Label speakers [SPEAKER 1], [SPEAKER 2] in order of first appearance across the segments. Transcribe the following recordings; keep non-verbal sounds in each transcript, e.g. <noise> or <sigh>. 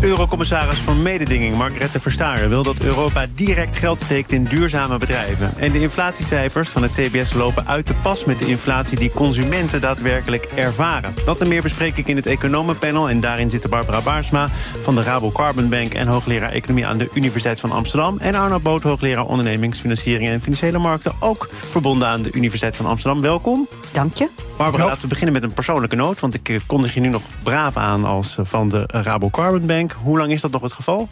[SPEAKER 1] Eurocommissaris voor Mededinging Margrethe Verstager wil dat Europa direct geld steekt in duurzame bedrijven. En de inflatiecijfers van het CBS lopen uit de pas met de inflatie die consumenten daadwerkelijk ervaren. Dat en meer bespreek ik in het Economenpanel. En daarin zitten Barbara Baarsma van de Rabo Carbon Bank en hoogleraar Economie aan de Universiteit van Amsterdam. En Arno Boot, hoogleraar ondernemingsfinanciering en financiële markten, ook verbonden aan de Universiteit van Amsterdam. Welkom.
[SPEAKER 2] Dank je.
[SPEAKER 1] Barbara, laten we beginnen met een persoonlijke noot. Want ik eh, kondig je nu nog braaf aan als eh, van de Rabo Carbon Bank. Hoe lang is dat nog het geval?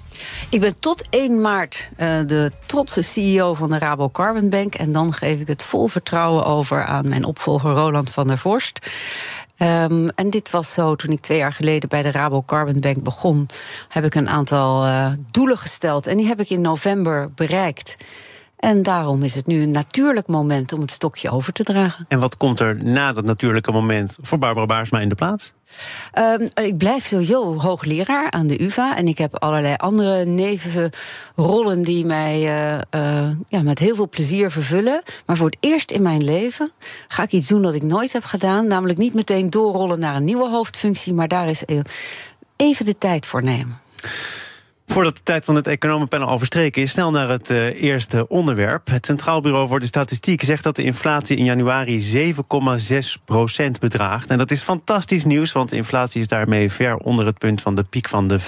[SPEAKER 2] Ik ben tot 1 maart uh, de trotse CEO van de Rabo Carbon Bank. En dan geef ik het vol vertrouwen over aan mijn opvolger Roland van der Vorst. Um, en dit was zo toen ik twee jaar geleden bij de Rabo Carbon Bank begon. Heb ik een aantal uh, doelen gesteld. En die heb ik in november bereikt. En daarom is het nu een natuurlijk moment om het stokje over te dragen.
[SPEAKER 1] En wat komt er na dat natuurlijke moment voor Barbara Baarsma in de plaats?
[SPEAKER 2] Um, ik blijf sowieso hoogleraar aan de UVA. En ik heb allerlei andere nevenrollen die mij uh, uh, ja, met heel veel plezier vervullen. Maar voor het eerst in mijn leven ga ik iets doen dat ik nooit heb gedaan. Namelijk niet meteen doorrollen naar een nieuwe hoofdfunctie. Maar daar is even de tijd voor nemen.
[SPEAKER 1] Voordat de tijd van het economenpanel al verstreken is, snel naar het uh, eerste onderwerp. Het Centraal Bureau voor de Statistiek zegt dat de inflatie in januari 7,6% bedraagt. En dat is fantastisch nieuws, want de inflatie is daarmee ver onder het punt van de piek van de 15%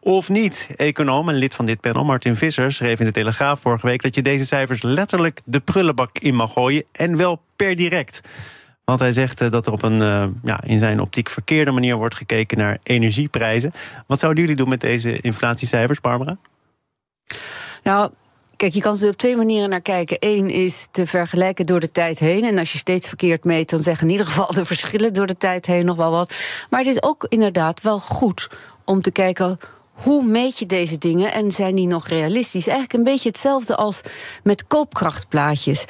[SPEAKER 1] Of niet? Econoom en lid van dit panel, Martin Visser, schreef in de Telegraaf vorige week dat je deze cijfers letterlijk de prullenbak in mag gooien en wel per direct. Want hij zegt eh, dat er op een uh, ja, in zijn optiek verkeerde manier wordt gekeken naar energieprijzen. Wat zouden jullie doen met deze inflatiecijfers, Barbara?
[SPEAKER 2] Nou, Kijk, je kan er op twee manieren naar kijken. Eén is te vergelijken door de tijd heen. En als je steeds verkeerd meet, dan zeggen in ieder geval de verschillen door de tijd heen nog wel wat. Maar het is ook inderdaad wel goed om te kijken hoe meet je deze dingen en zijn die nog realistisch? Eigenlijk een beetje hetzelfde als met koopkrachtplaatjes.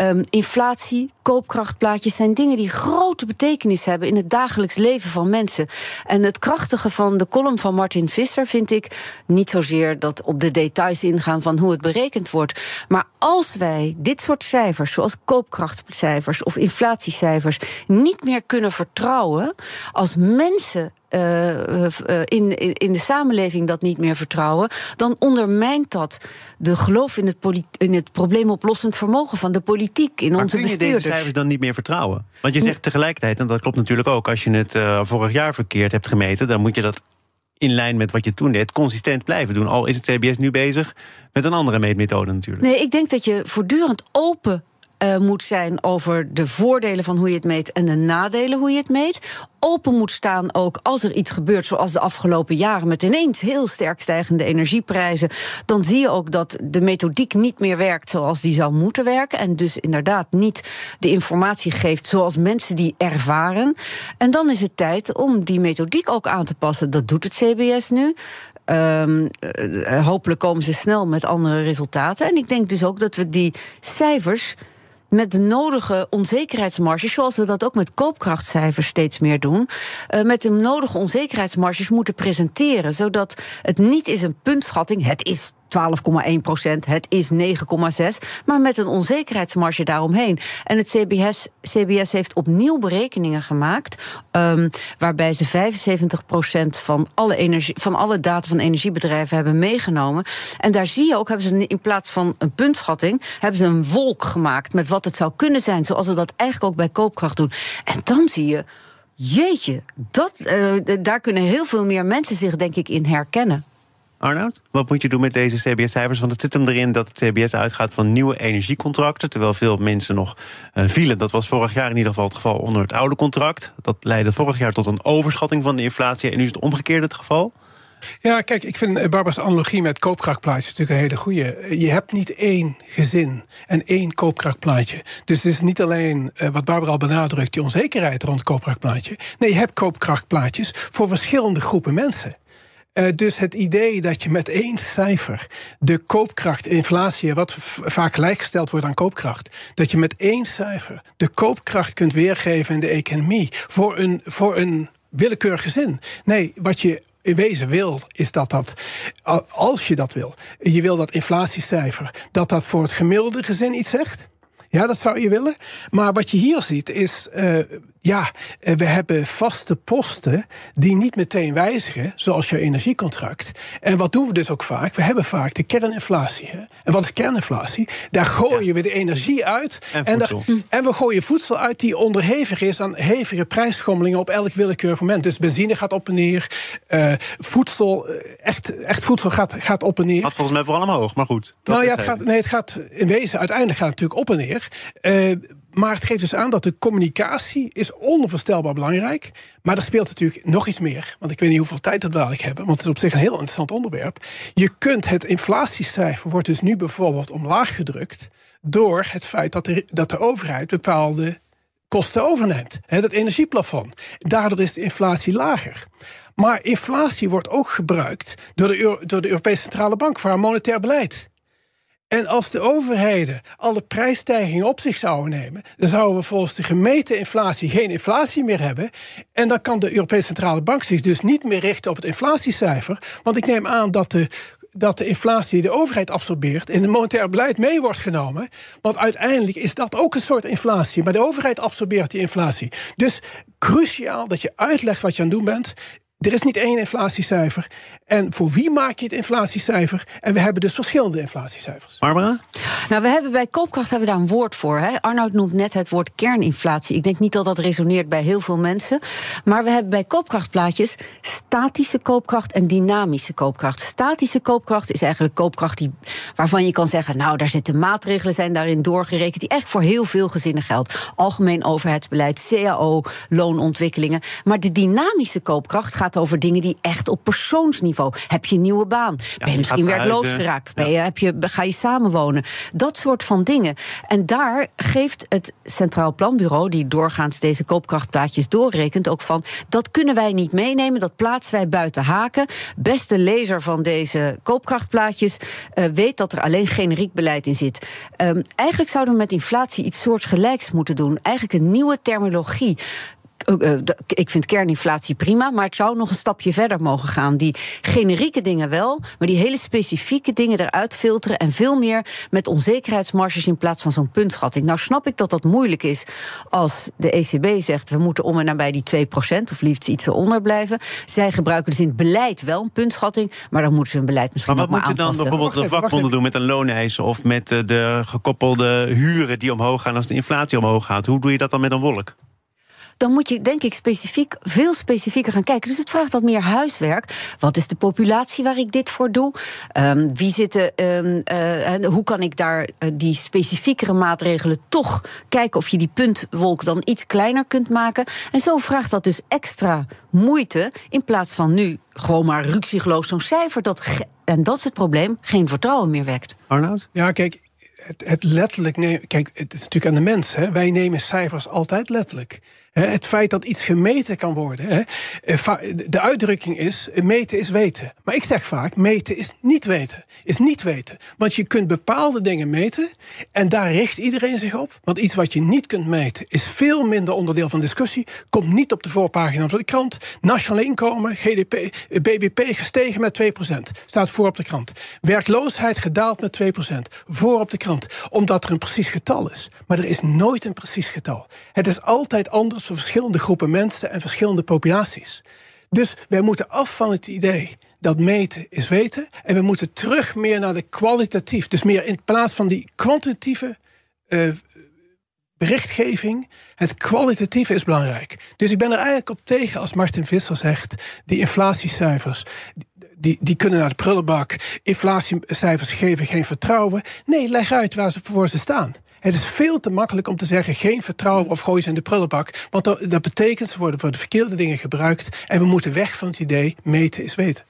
[SPEAKER 2] Um, inflatie, koopkrachtplaatjes zijn dingen die grote betekenis hebben in het dagelijks leven van mensen. En het krachtige van de column van Martin Visser vind ik niet zozeer dat op de details ingaan van hoe het berekend wordt. Maar als wij dit soort cijfers, zoals koopkrachtcijfers of inflatiecijfers, niet meer kunnen vertrouwen, als mensen uh, in, in de samenleving dat niet meer vertrouwen, dan ondermijnt dat de geloof in het, in het probleemoplossend vermogen van de politiek, in
[SPEAKER 1] maar
[SPEAKER 2] onze
[SPEAKER 1] kun je
[SPEAKER 2] bestuurders.
[SPEAKER 1] deze cijfers dan niet meer vertrouwen? Want je zegt tegelijkertijd, en dat klopt natuurlijk ook, als je het uh, vorig jaar verkeerd hebt gemeten, dan moet je dat in lijn met wat je toen deed, consistent blijven doen. Al is het CBS nu bezig met een andere meetmethode natuurlijk.
[SPEAKER 2] Nee, ik denk dat je voortdurend open uh, moet zijn over de voordelen van hoe je het meet en de nadelen hoe je het meet. Open moet staan ook als er iets gebeurt, zoals de afgelopen jaren met ineens heel sterk stijgende energieprijzen. Dan zie je ook dat de methodiek niet meer werkt zoals die zou moeten werken. En dus inderdaad niet de informatie geeft zoals mensen die ervaren. En dan is het tijd om die methodiek ook aan te passen. Dat doet het CBS nu. Um, uh, hopelijk komen ze snel met andere resultaten. En ik denk dus ook dat we die cijfers met de nodige onzekerheidsmarges, zoals we dat ook met koopkrachtcijfers steeds meer doen, uh, met de nodige onzekerheidsmarges moeten presenteren, zodat het niet is een puntschatting, het is 12,1 procent, het is 9,6, maar met een onzekerheidsmarge daaromheen. En het CBS, CBS heeft opnieuw berekeningen gemaakt, um, waarbij ze 75 procent van alle, van alle data van energiebedrijven hebben meegenomen. En daar zie je ook, hebben ze in plaats van een puntschatting, hebben ze een wolk gemaakt met wat het zou kunnen zijn, zoals we dat eigenlijk ook bij koopkracht doen. En dan zie je. Jeetje, dat, uh, daar kunnen heel veel meer mensen zich, denk ik, in herkennen.
[SPEAKER 1] Arnoud, wat moet je doen met deze CBS-cijfers? Want het zit hem erin dat het CBS uitgaat van nieuwe energiecontracten. Terwijl veel mensen nog uh, vielen. Dat was vorig jaar in ieder geval het geval onder het oude contract. Dat leidde vorig jaar tot een overschatting van de inflatie. En nu is het omgekeerde het geval.
[SPEAKER 3] Ja, kijk, ik vind Barbara's analogie met koopkrachtplaatjes natuurlijk een hele goede. Je hebt niet één gezin en één koopkrachtplaatje. Dus het is niet alleen wat Barbara al benadrukt, die onzekerheid rond koopkrachtplaatje. Nee, je hebt koopkrachtplaatjes voor verschillende groepen mensen. Uh, dus het idee dat je met één cijfer de koopkracht, inflatie, wat vaak gelijkgesteld wordt aan koopkracht, dat je met één cijfer de koopkracht kunt weergeven in de economie voor een, voor een willekeurig gezin. Nee, wat je in wezen wil, is dat dat, als je dat wil, je wil dat inflatiecijfer, dat dat voor het gemiddelde gezin iets zegt. Ja, dat zou je willen. Maar wat je hier ziet is, uh, ja, eh, we hebben vaste posten die niet meteen wijzigen, zoals je energiecontract. En wat doen we dus ook vaak? We hebben vaak de kerninflatie. Hè? En wat is kerninflatie? Daar gooien we de energie uit.
[SPEAKER 1] En, en, daar,
[SPEAKER 3] en, we gooien voedsel uit die onderhevig is aan hevige prijsschommelingen op elk willekeurig moment. Dus benzine gaat op en neer. Uh, voedsel, echt, echt voedsel gaat, gaat op en neer.
[SPEAKER 1] Gaat volgens mij vooral omhoog, maar goed.
[SPEAKER 3] Nou ja, het gaat, nee, het gaat in wezen, uiteindelijk gaat het natuurlijk op en neer. Uh, maar het geeft dus aan dat de communicatie is onvoorstelbaar belangrijk. Maar er speelt natuurlijk nog iets meer. Want ik weet niet hoeveel tijd dat dadelijk hebben. Want het is op zich een heel interessant onderwerp. Je kunt het inflatiecijfer wordt dus nu bijvoorbeeld omlaag gedrukt. Door het feit dat de, dat de overheid bepaalde kosten overneemt. He, dat energieplafond. Daardoor is de inflatie lager. Maar inflatie wordt ook gebruikt door de, door de Europese Centrale Bank voor haar monetair beleid. En als de overheden alle prijsstijgingen op zich zouden nemen, dan zouden we volgens de gemeten inflatie geen inflatie meer hebben. En dan kan de Europese Centrale Bank zich dus niet meer richten op het inflatiecijfer. Want ik neem aan dat de dat de inflatie die de overheid absorbeert in het monetair beleid mee wordt genomen. Want uiteindelijk is dat ook een soort inflatie. Maar de overheid absorbeert die inflatie. Dus cruciaal dat je uitlegt wat je aan het doen bent. Er is niet één inflatiecijfer. En voor wie maak je het inflatiecijfer? En we hebben dus verschillende inflatiecijfers.
[SPEAKER 1] Barbara?
[SPEAKER 2] Nou, we hebben bij koopkracht hebben we daar een woord voor. Hè? Arnoud noemt net het woord kerninflatie. Ik denk niet dat dat resoneert bij heel veel mensen. Maar we hebben bij koopkrachtplaatjes statische koopkracht en dynamische koopkracht. Statische koopkracht is eigenlijk koopkracht die, waarvan je kan zeggen... nou, daar zitten maatregelen zijn daarin doorgerekend... die echt voor heel veel gezinnen geldt. Algemeen overheidsbeleid, CAO, loonontwikkelingen. Maar de dynamische koopkracht gaat over dingen die echt op persoonsniveau. Heb je een nieuwe baan? Ben je misschien werkloos geraakt? Ben je, heb je, ga je samenwonen? Dat soort van dingen. En daar geeft het Centraal Planbureau, die doorgaans deze koopkrachtplaatjes doorrekent, ook van dat kunnen wij niet meenemen, dat plaatsen wij buiten haken. Beste lezer van deze koopkrachtplaatjes uh, weet dat er alleen generiek beleid in zit. Um, eigenlijk zouden we met inflatie iets soortgelijks moeten doen. Eigenlijk een nieuwe terminologie. Uh, ik vind kerninflatie prima, maar het zou nog een stapje verder mogen gaan. Die generieke dingen wel, maar die hele specifieke dingen eruit filteren en veel meer met onzekerheidsmarges in plaats van zo'n puntschatting. Nou snap ik dat dat moeilijk is als de ECB zegt we moeten om en nabij die 2% of liefst iets eronder blijven. Zij gebruiken dus in het beleid wel een puntschatting, maar dan moeten ze hun beleid misschien
[SPEAKER 1] maar wat
[SPEAKER 2] moet
[SPEAKER 1] je dan bijvoorbeeld de vakbonden doen met een looneisen of met eh, de gekoppelde huren die omhoog gaan als de inflatie omhoog gaat? Hoe doe je dat dan met een wolk?
[SPEAKER 2] Dan moet je denk ik specifiek, veel specifieker gaan kijken. Dus het vraagt wat meer huiswerk. Wat is de populatie waar ik dit voor doe? Um, wie zitten, um, uh, hoe kan ik daar uh, die specifiekere maatregelen toch kijken of je die puntwolk dan iets kleiner kunt maken? En zo vraagt dat dus extra moeite in plaats van nu gewoon maar ruksigloos zo'n cijfer dat en dat is het probleem, geen vertrouwen meer wekt.
[SPEAKER 1] Arnoud?
[SPEAKER 3] Ja, kijk, het, het letterlijk nemen. Kijk, het is natuurlijk aan de mens. Hè. Wij nemen cijfers altijd letterlijk. Het feit dat iets gemeten kan worden. Eh, de uitdrukking is: meten is weten. Maar ik zeg vaak: meten is niet weten. Is niet weten. Want je kunt bepaalde dingen meten en daar richt iedereen zich op. Want iets wat je niet kunt meten is veel minder onderdeel van discussie. Komt niet op de voorpagina van de krant. Nationaal inkomen, GDP, eh, BBP gestegen met 2%. Staat voor op de krant. Werkloosheid gedaald met 2%. Voor op de krant. Omdat er een precies getal is. Maar er is nooit een precies getal. Het is altijd anders voor verschillende groepen mensen en verschillende populaties. Dus wij moeten af van het idee dat meten is weten. En we moeten terug meer naar de kwalitatief. Dus meer in plaats van die kwantitatieve uh, berichtgeving. Het kwalitatieve is belangrijk. Dus ik ben er eigenlijk op tegen als Martin Visser zegt: die inflatiecijfers. Die, die kunnen naar de prullenbak. Inflatiecijfers geven geen vertrouwen. Nee, leg uit waar ze voor ze staan. Het is veel te makkelijk om te zeggen: geen vertrouwen of gooi ze in de prullenbak. Want dat, dat betekent ze worden voor de verkeerde dingen gebruikt. En we moeten weg van het idee: meten is weten.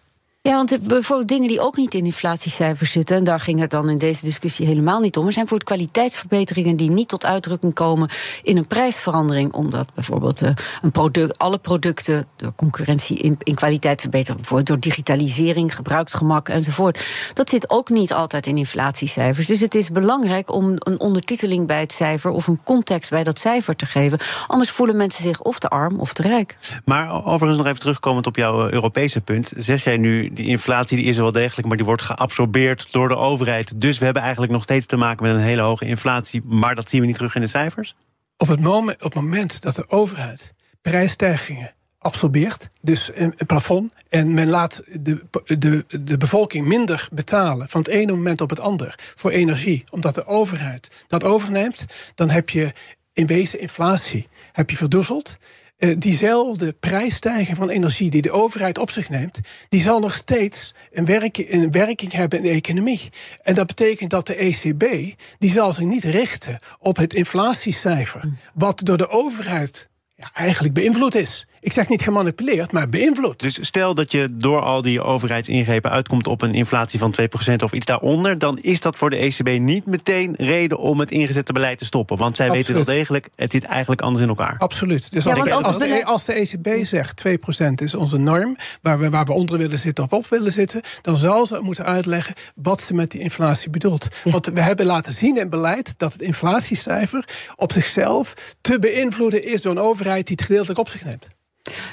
[SPEAKER 2] Ja, want bijvoorbeeld dingen die ook niet in inflatiecijfers zitten, en daar ging het dan in deze discussie helemaal niet om, er zijn voor kwaliteitsverbeteringen die niet tot uitdrukking komen in een prijsverandering, omdat bijvoorbeeld uh, een product, alle producten door concurrentie in, in kwaliteit verbeteren, bijvoorbeeld door digitalisering, gebruiksgemak enzovoort. Dat zit ook niet altijd in inflatiecijfers. Dus het is belangrijk om een ondertiteling bij het cijfer of een context bij dat cijfer te geven. Anders voelen mensen zich of te arm of te rijk.
[SPEAKER 1] Maar overigens nog even terugkomend op jouw eh, Europese punt, zeg jij nu die inflatie die is wel degelijk, maar die wordt geabsorbeerd door de overheid. Dus we hebben eigenlijk nog steeds te maken met een hele hoge inflatie, maar dat zien we niet terug in de cijfers?
[SPEAKER 3] Op het moment, op het moment dat de overheid prijsstijgingen absorbeert, dus een, plafond, en men laat de, de, de bevolking minder betalen van het ene moment op het ander voor energie, omdat de overheid dat overneemt, dan heb je in wezen inflatie heb je. Uh, diezelfde prijsstijging van energie die de overheid op zich neemt, die zal nog steeds een, werking, een werking hebben in de economie. En dat betekent dat de ECB, die zal zich niet richten op het inflatiecijfer, mm. wat door de overheid ja, eigenlijk beïnvloed is. Ik zeg niet gemanipuleerd, maar beïnvloed.
[SPEAKER 1] Dus stel dat je door al die overheidsingrepen uitkomt op een inflatie van 2% of iets daaronder, dan is dat voor de ECB niet meteen reden om het ingezette beleid te stoppen. Want zij weten wel degelijk, het zit eigenlijk anders in elkaar.
[SPEAKER 3] Absoluut. Dus als, als, de, als, de, ECB zegt 2% is onze norm, waar we, waar we onder willen zitten of op willen zitten, dan zal ze moeten uitleggen wat ze met die inflatie bedoelt. Want we hebben laten zien in beleid dat het inflatiecijfer op zichzelf te beïnvloeden is door een overheid die het gedeeltelijk op zich neemt.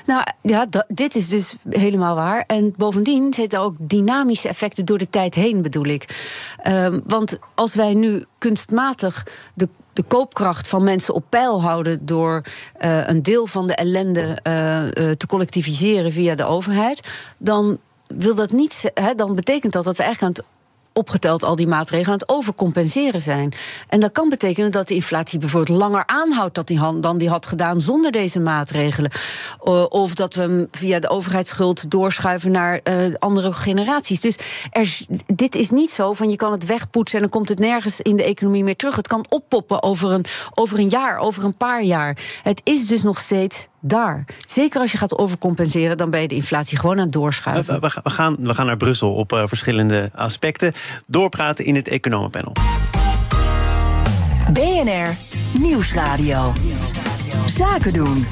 [SPEAKER 2] Nou ja, dit is dus helemaal waar. En bovendien zitten ook dynamische effecten door de tijd heen, bedoel ik. Um, want als wij nu kunstmatig de de koopkracht van mensen op peil houden door uh, een deel van de ellende uh, uh, te collectiviseren via de overheid, dan wil dat niet, he, dan betekent dat dat we eigenlijk aan het opgeteld al die maatregelen aan het overcompenseren zijn. En dat kan betekenen dat de inflatie bijvoorbeeld langer aanhoudt dan die had gedaan zonder deze maatregelen. Of dat we hem via de overheidsschuld doorschuiven naar uh, andere generaties. Dus er, dit is niet zo van je kan het wegpoetsen en dan komt het nergens in de economie meer terug. Het kan oppoppen over een, over een jaar, over een paar jaar. Het is dus nog steeds daar. Zeker als je gaat overcompenseren, dan ben je de inflatie gewoon aan het doorschuiven.
[SPEAKER 1] We, gaan, we gaan naar Brussel op uh, verschillende aspecten. Doorpraten in het economenpanel.
[SPEAKER 4] BNR Nieuwsradio. Zaken doen.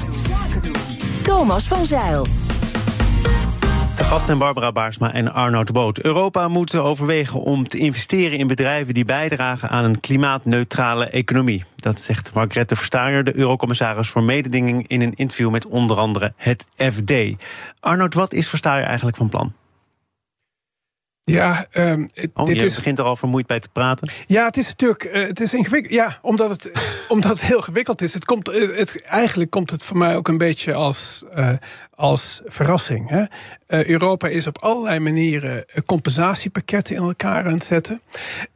[SPEAKER 4] Thomas van Zeil.
[SPEAKER 1] De gasten Barbara Baarsma en Arnoud Boot. Europa moet overwegen om te investeren in bedrijven die bijdragen aan een klimaatneutrale economie. Dat zegt Margrethe Verstager, de eurocommissaris voor mededinging, in een interview met onder andere het FD. Arnoud, wat is Verstager eigenlijk van plan?
[SPEAKER 3] Ja,
[SPEAKER 1] um, oh, dit je is... begint er al vermoeid bij te praten.
[SPEAKER 3] Ja, het is natuurlijk uh, het is ingewikkeld. Ja, omdat het, <laughs> omdat het heel gewikkeld is. Het komt, eh, het, eigenlijk komt het voor mij ook een beetje als, uh, als verrassing. Hè? Uh, Europa is op allerlei manieren compensatiepakketten in elkaar aan het zetten.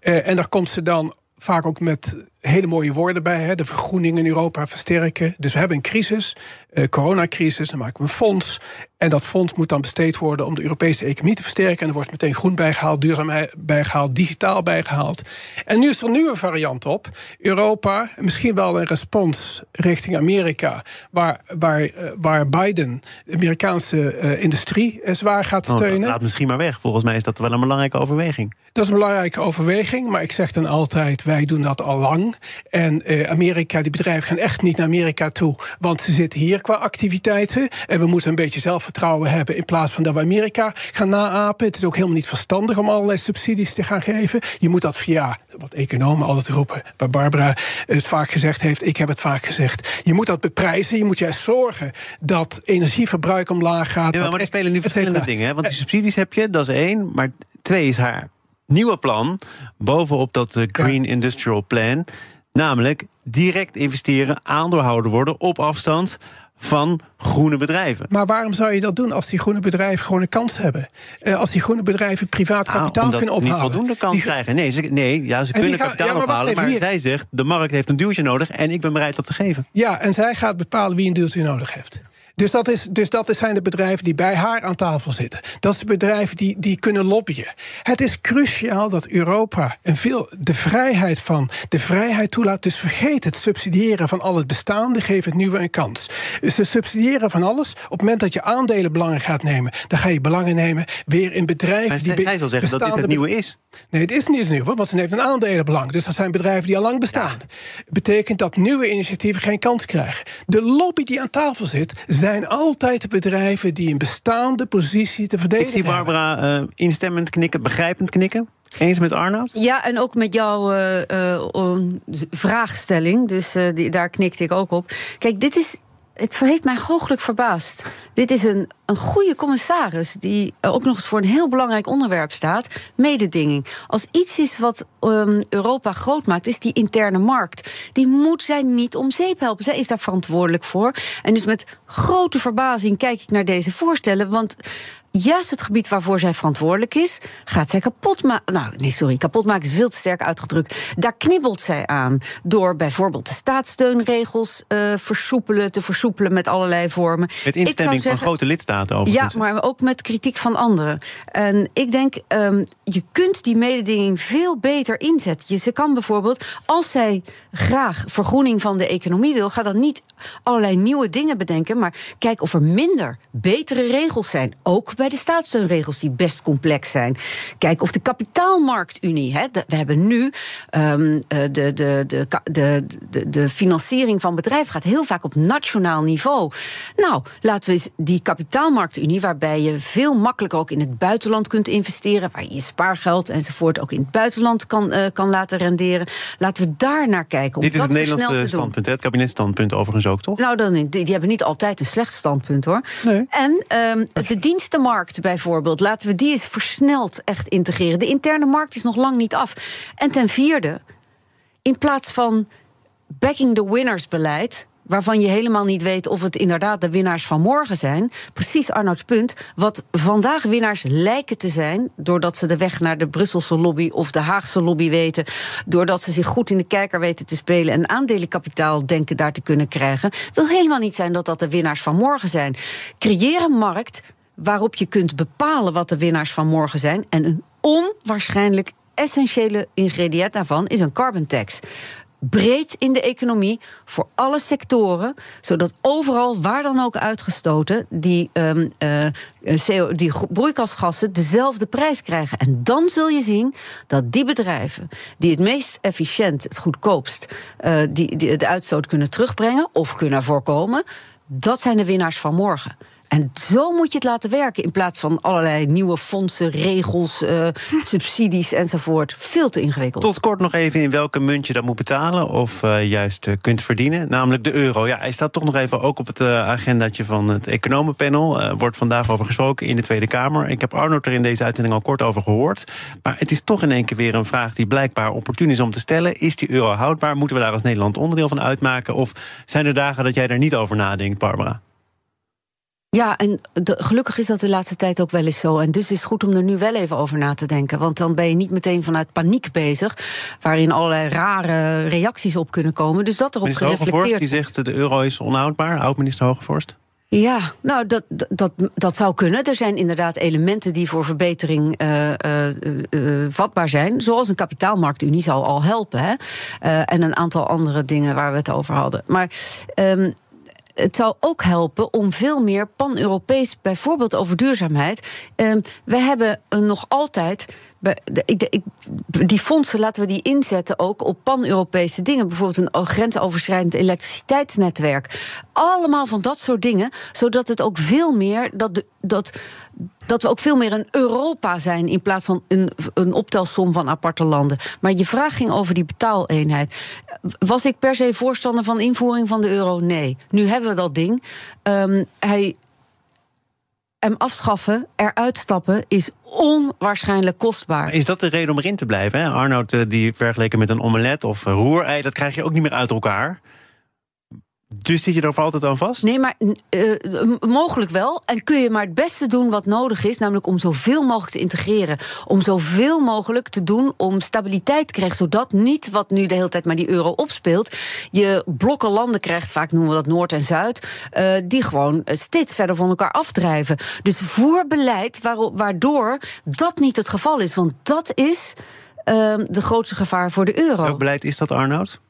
[SPEAKER 3] en daar komt ze dan vaak ook met hele mooie woorden bij. Hè? De vergroening in Europa versterken. Dus we hebben een crisis, uh, coronacrisis, dan maken we een fonds. En dat fonds moet dan besteed worden om de Europese economie te versterken. En er wordt meteen groen bijgehaald, duurzaam bijgehaald, digitaal bijgehaald. En nu is er een nieuwe variant op. Europa, misschien wel een respons richting Amerika, waar, waar, uh, waar Biden de Amerikaanse uh, industrie zwaar gaat oh, steunen.
[SPEAKER 1] Oh, laat misschien maar weg. Volgens mij is dat wel een belangrijke overweging.
[SPEAKER 3] Dat is een belangrijke overweging, maar ik zeg dan altijd: wij doen dat al lang. En uh, Amerika, die bedrijven gaan echt niet naar Amerika toe. Want ze zitten hier qua activiteiten. En we moeten een beetje zelfvertrouwen hebben. In plaats van dat we Amerika gaan naapen. Het is ook helemaal niet verstandig om allerlei subsidies te gaan geven. Je moet dat via, wat economen altijd roepen. Waar Barbara het vaak gezegd heeft. Ik heb het vaak gezegd. Je moet dat beprijzen. Je moet juist zorgen dat energieverbruik omlaag gaat.
[SPEAKER 1] Ja, maar er spelen nu verschillende dingen. Hè? Want die subsidies heb je, dat is één. Maar twee is haar nieuwe plan. Bovenop dat eh, Green Industrial Plan. Namelijk direct investeren, aandeelhouder worden op afstand van groene bedrijven.
[SPEAKER 3] Maar waarom zou je dat doen als die groene bedrijven gewoon een kans hebben? Uh, als die groene bedrijven privaat ah, kapitaal kunnen ophalen.
[SPEAKER 1] Niet voldoende kans krijgen. Nee, ze, nee ja, ze kunnen kapitaal ja, ophalen. maar zij zegt: de markt heeft een duwtje nodig en ik ben bereid dat te geven.
[SPEAKER 3] Ja, en zij gaat bepalen wie een duwtje nodig heeft. Dus dat, is, dus dat zijn de bedrijven die bij haar aan tafel zitten. Dat zijn bedrijven die, die kunnen lobbyen. Het is cruciaal dat Europa en veel de vrijheid van de vrijheid toelaat. Dus vergeet het subsidiëren van al het bestaande, geef het nieuwe een kans. Dus ze subsidiëren van alles. Op het moment dat je aandelenbelangen gaat nemen, dan ga je belangen nemen weer in bedrijven
[SPEAKER 1] Maar
[SPEAKER 3] die.
[SPEAKER 1] zij, zij zal zeggen dat dit het nieuwe is.
[SPEAKER 3] Nee, het is niet het nieuwe, want ze neemt een aandelenbelang. Dus dat zijn bedrijven die al lang bestaan. Betekent dat nieuwe initiatieven geen kans krijgen. De lobby die aan tafel zit, zijn altijd de bedrijven die een bestaande positie te verdedigen
[SPEAKER 1] Ik zie. Barbara eh, instemmend knikken, begrijpend knikken. Eens met Arnoud?
[SPEAKER 2] Ja, en ook met jouw eh, eh, vraagstelling. Dus eh, die, daar knikte ik ook op. Kijk, dit is. Het heeft mij hooglijk verbaasd. Dit is een, een goede commissaris die ook nog eens voor een heel belangrijk onderwerp staat: mededinging. Als iets is wat ehm, Europa groot maakt, is die interne markt. Die moet zij niet om zeep helpen. Zij is daar verantwoordelijk voor. En dus met grote verbazing kijk ik naar deze voorstellen. Want juist het gebied waarvoor zij verantwoordelijk is, gaat zij kapot maken. Nou, nee, sorry, kapot maken is veel te sterk uitgedrukt. Daar knibbelt zij aan door bijvoorbeeld de staatssteunregels eh, versoepelen, te versoepelen met allerlei vormen.
[SPEAKER 1] Met instemming van grote lidstaten
[SPEAKER 2] ja,
[SPEAKER 1] overigens.
[SPEAKER 2] maar ook met kritiek van anderen. En ik denk, ehm, je kunt die mededinging veel beter inzetten. Je, ze kan bijvoorbeeld, als zij graag vergroening van de economie wil, ga dan niet allerlei nieuwe dingen bedenken, maar kijk of er minder, betere regels zijn. Ook bij de staatssteunregels, die best complex zijn. Kijk of de kapitaalmarktunie. Hè, we hebben nu ehm, eh, de, de, de, de, de, de financiering van bedrijven gaat heel vaak op nationaal niveau. Nou, laten we eens die kapitaalmarktunie, waarbij je veel makkelijker ook in het buitenland kunt investeren, waar je je spaargeld enzovoort ook in het buitenland kan, eh, kan laten renderen. Laten we daar naar kijken. Om
[SPEAKER 1] Dit is het Nederlandse standpunt, hè? het kabinetstandpunt overigens ook, toch?
[SPEAKER 2] Nou, dan, die, die hebben niet altijd een slecht standpunt hoor.
[SPEAKER 1] Nee.
[SPEAKER 2] En ehm, de dienstenmarkt bijvoorbeeld, laten we die eens versneld echt integreren. De interne markt is nog lang niet af. En ten vierde, in plaats van backing the winners beleid. Waarvan je helemaal niet weet of het inderdaad de winnaars van morgen zijn. Precies Arnouds punt. Wat vandaag winnaars lijken te zijn. doordat ze de weg naar de Brusselse lobby of de Haagse lobby weten. doordat ze zich goed in de kijker weten te spelen. en aandelenkapitaal denken daar te kunnen krijgen. wil helemaal niet zijn dat dat de winnaars van morgen zijn. Creëer een markt waarop je kunt bepalen wat de winnaars van morgen zijn. En een onwaarschijnlijk essentiële ingrediënt daarvan is een carbon tax. Breed in de economie, voor alle sectoren, zodat overal, waar dan ook uitgestoten, die, ehm, eh, CO, die broeikasgassen dezelfde prijs krijgen. En dan zul je zien dat die bedrijven die het meest efficiënt, het goedkoopst, die, die de uitstoot kunnen terugbrengen of kunnen voorkomen, dat zijn de winnaars van morgen. En zo moet je het laten werken in plaats van allerlei nieuwe fondsen, regels, eh, <laughs> subsidies enzovoort. Veel te ingewikkeld.
[SPEAKER 1] Tot kort nog even in welke munt je dat moet betalen of eh, juist eh, kunt verdienen. Namelijk de euro. Ja, hij staat toch nog even ook op het eh, agendaatje van het economenpanel. Er wordt vandaag over gesproken in de Tweede Kamer. Ik heb Arnold er in deze uitzending al kort over gehoord. Maar het is toch in één keer weer een vraag die blijkbaar opportun is om te stellen. Is die euro houdbaar? Moeten we daar als Nederland onderdeel van uitmaken? Of zijn er dagen dat jij daar niet over nadenkt, Barbara?
[SPEAKER 2] Ja, en de- gelukkig is dat de laatste tijd ook wel eens zo. En dus is het goed om er nu wel even over na te denken. Want dan ben je niet meteen vanuit paniek bezig. Waarin allerlei rare reacties op kunnen komen. Dus dat erop
[SPEAKER 1] Minister Hogevorst
[SPEAKER 2] gereflecteerd
[SPEAKER 1] die zegt de euro is onhoudbaar. Oud-minister Hogevorst.
[SPEAKER 2] Ja, nou, dat, dat, dat, dat zou kunnen. Er zijn inderdaad elementen die voor verbetering eh, eh, eh, vatbaar zijn. Zoals een kapitaalmarktunie zou al helpen. Hè? En een aantal andere dingen waar we het over hadden. Maar. ehm, het zou ook helpen om veel meer pan-Europees, bijvoorbeeld over duurzaamheid. Ehm, we hebben eh, nog altijd. Die fondsen laten we die inzetten ook op pan-Europese dingen. Bijvoorbeeld een grensoverschrijdend elektriciteitsnetwerk. Allemaal van dat soort dingen. Zodat het ook veel meer. Dat, dat, dat we ook veel meer een Europa zijn. In plaats van een, een optelsom van aparte landen. Maar je vraag ging over die betaaleenheid. Was ik per se voorstander van invoering van de euro? Nee. Nu hebben we dat ding. Ehm, hij hem afschaffen, eruit stappen, is onwaarschijnlijk kostbaar.
[SPEAKER 1] Is dat de reden om erin te blijven? Hè? Arnoud, eh, die vergeleken met een omelet of roerei, dat krijg je ook niet meer uit elkaar. Dus zit je er voor altijd aan vast?
[SPEAKER 2] Nee, maar uh, mogelijk wel. En kun je maar het beste doen wat nodig is, namelijk om zoveel mogelijk te integreren. Om zoveel mogelijk te doen om stabiliteit te krijgen, zodat niet wat nu de hele tijd maar die euro opspeelt, je blokken landen krijgt, vaak noemen we dat Noord en Zuid, uh, die gewoon steeds verder van elkaar afdrijven. Dus voer beleid waardoor dat niet het geval is. Want dat is uh, de grootste gevaar voor de euro.
[SPEAKER 1] Welk beleid is dat, Arnoud?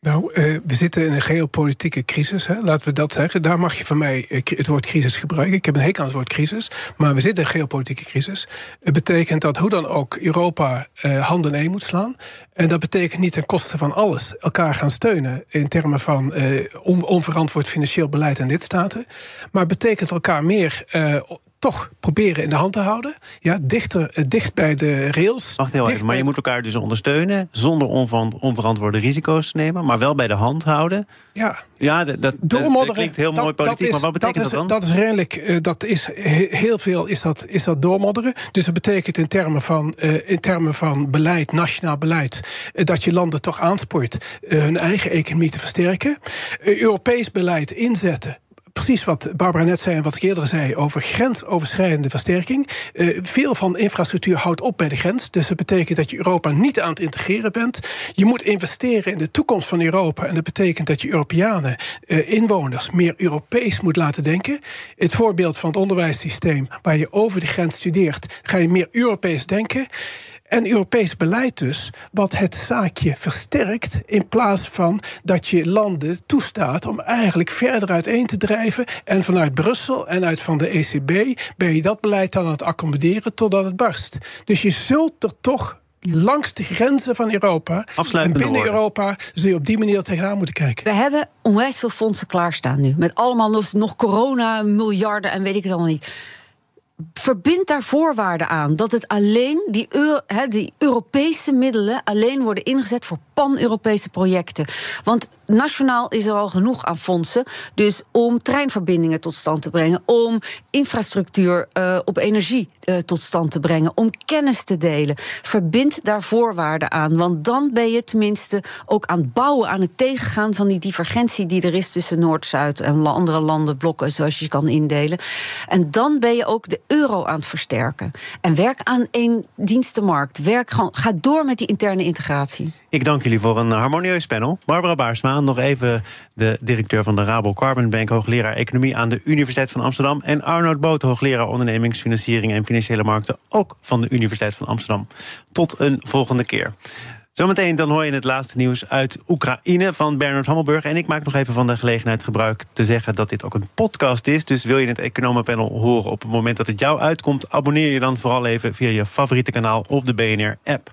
[SPEAKER 3] Nou, uh, we zitten in een geopolitieke crisis, hè, laten we dat zeggen. Daar mag je van mij uh, het woord crisis gebruiken. Ik heb een hekel aan het woord crisis, maar we zitten in een geopolitieke crisis. Het betekent dat hoe dan ook Europa uh, handen in moet slaan. En dat betekent niet ten koste van alles elkaar gaan steunen in termen van on onverantwoord financieel beleid in lidstaten. Maar betekent elkaar meer toch proberen in de hand te houden. Ja, dichter, eh, dicht bij de rails.
[SPEAKER 1] Wacht heel even, maar je moet elkaar dus ondersteunen... zonder onverantwoorde risico's te nemen... maar wel bij de hand houden.
[SPEAKER 3] Ja,
[SPEAKER 1] ja dat, dat, dat klinkt heel mooi politiek, is, maar wat betekent dat,
[SPEAKER 3] dat
[SPEAKER 1] dan?
[SPEAKER 3] Dat is redelijk, uh, dat is heel veel is dat, is dat doormodderen. Dus dat betekent in termen van, uh, in termen van beleid, nationaal beleid... Dat je landen toch aanspoort hun eigen economie te versterken. Europees beleid inzetten precies wat Barbara net zei en wat ik eerder zei over grensoverschrijdende versterking. Uh, veel van infrastructuur houdt op bij de grens. Dus dat betekent dat je Europa niet aan het integreren bent. Je moet investeren in de toekomst van Europa. En dat betekent dat je Europeanen, uh, inwoners, meer Europees moet laten denken. Het voorbeeld van het onderwijssysteem, waar je over de grens studeert, ga je meer Europees denken. En Europees beleid dus, wat het zaakje versterkt, in plaats van dat je landen toestaat om eigenlijk verder uiteen te drijven. En vanuit Brussel en uit van de ECB ben je dat beleid dan aan het accommoderen totdat het barst. Dus je zult er toch langs de grenzen van Europa en binnen Europa zul je op die manier tegenaan moeten kijken.
[SPEAKER 2] We hebben onwijs veel fondsen klaarstaan nu. Met allemaal nog, nog corona, miljarden en weet ik het allemaal niet verbind daar voorwaarden aan. Dat het alleen, die, die Europese middelen alleen worden ingezet voor pan-Europese projecten. Want nationaal is er al genoeg aan fondsen. Dus om treinverbindingen tot stand te brengen, om infrastructuur uh, op energie uh, tot stand te brengen, om kennis te delen. Verbind daar voorwaarden aan. Want dan ben je tenminste ook aan het bouwen, aan het tegengaan van die divergentie die er is tussen Noord-Zuid en andere landen, blokken, zoals je kan indelen. En dan ben je ook de euro aan het versterken. En werk aan één dienstenmarkt. Werk gewoon, ga door met die interne integratie.
[SPEAKER 1] Ik dank jullie voor een harmonieus panel. Barbara Baarsma, nog even de directeur van de Rabo Carbon Bank, hoogleraar economie aan de Universiteit van Amsterdam. En Arnoud Boot, hoogleraar ondernemingsfinanciering en financiële markten, ook van de Universiteit van Amsterdam. Tot een volgende keer. Zometeen dan hoor je het laatste nieuws uit Oekraïne van Bernard Hammelburg. En ik maak nog even van de gelegenheid gebruik te zeggen dat dit ook een podcast is. Dus wil je het Economenpanel horen op het moment dat het jou uitkomt, abonneer je dan vooral even via je favoriete kanaal of de BNR-app.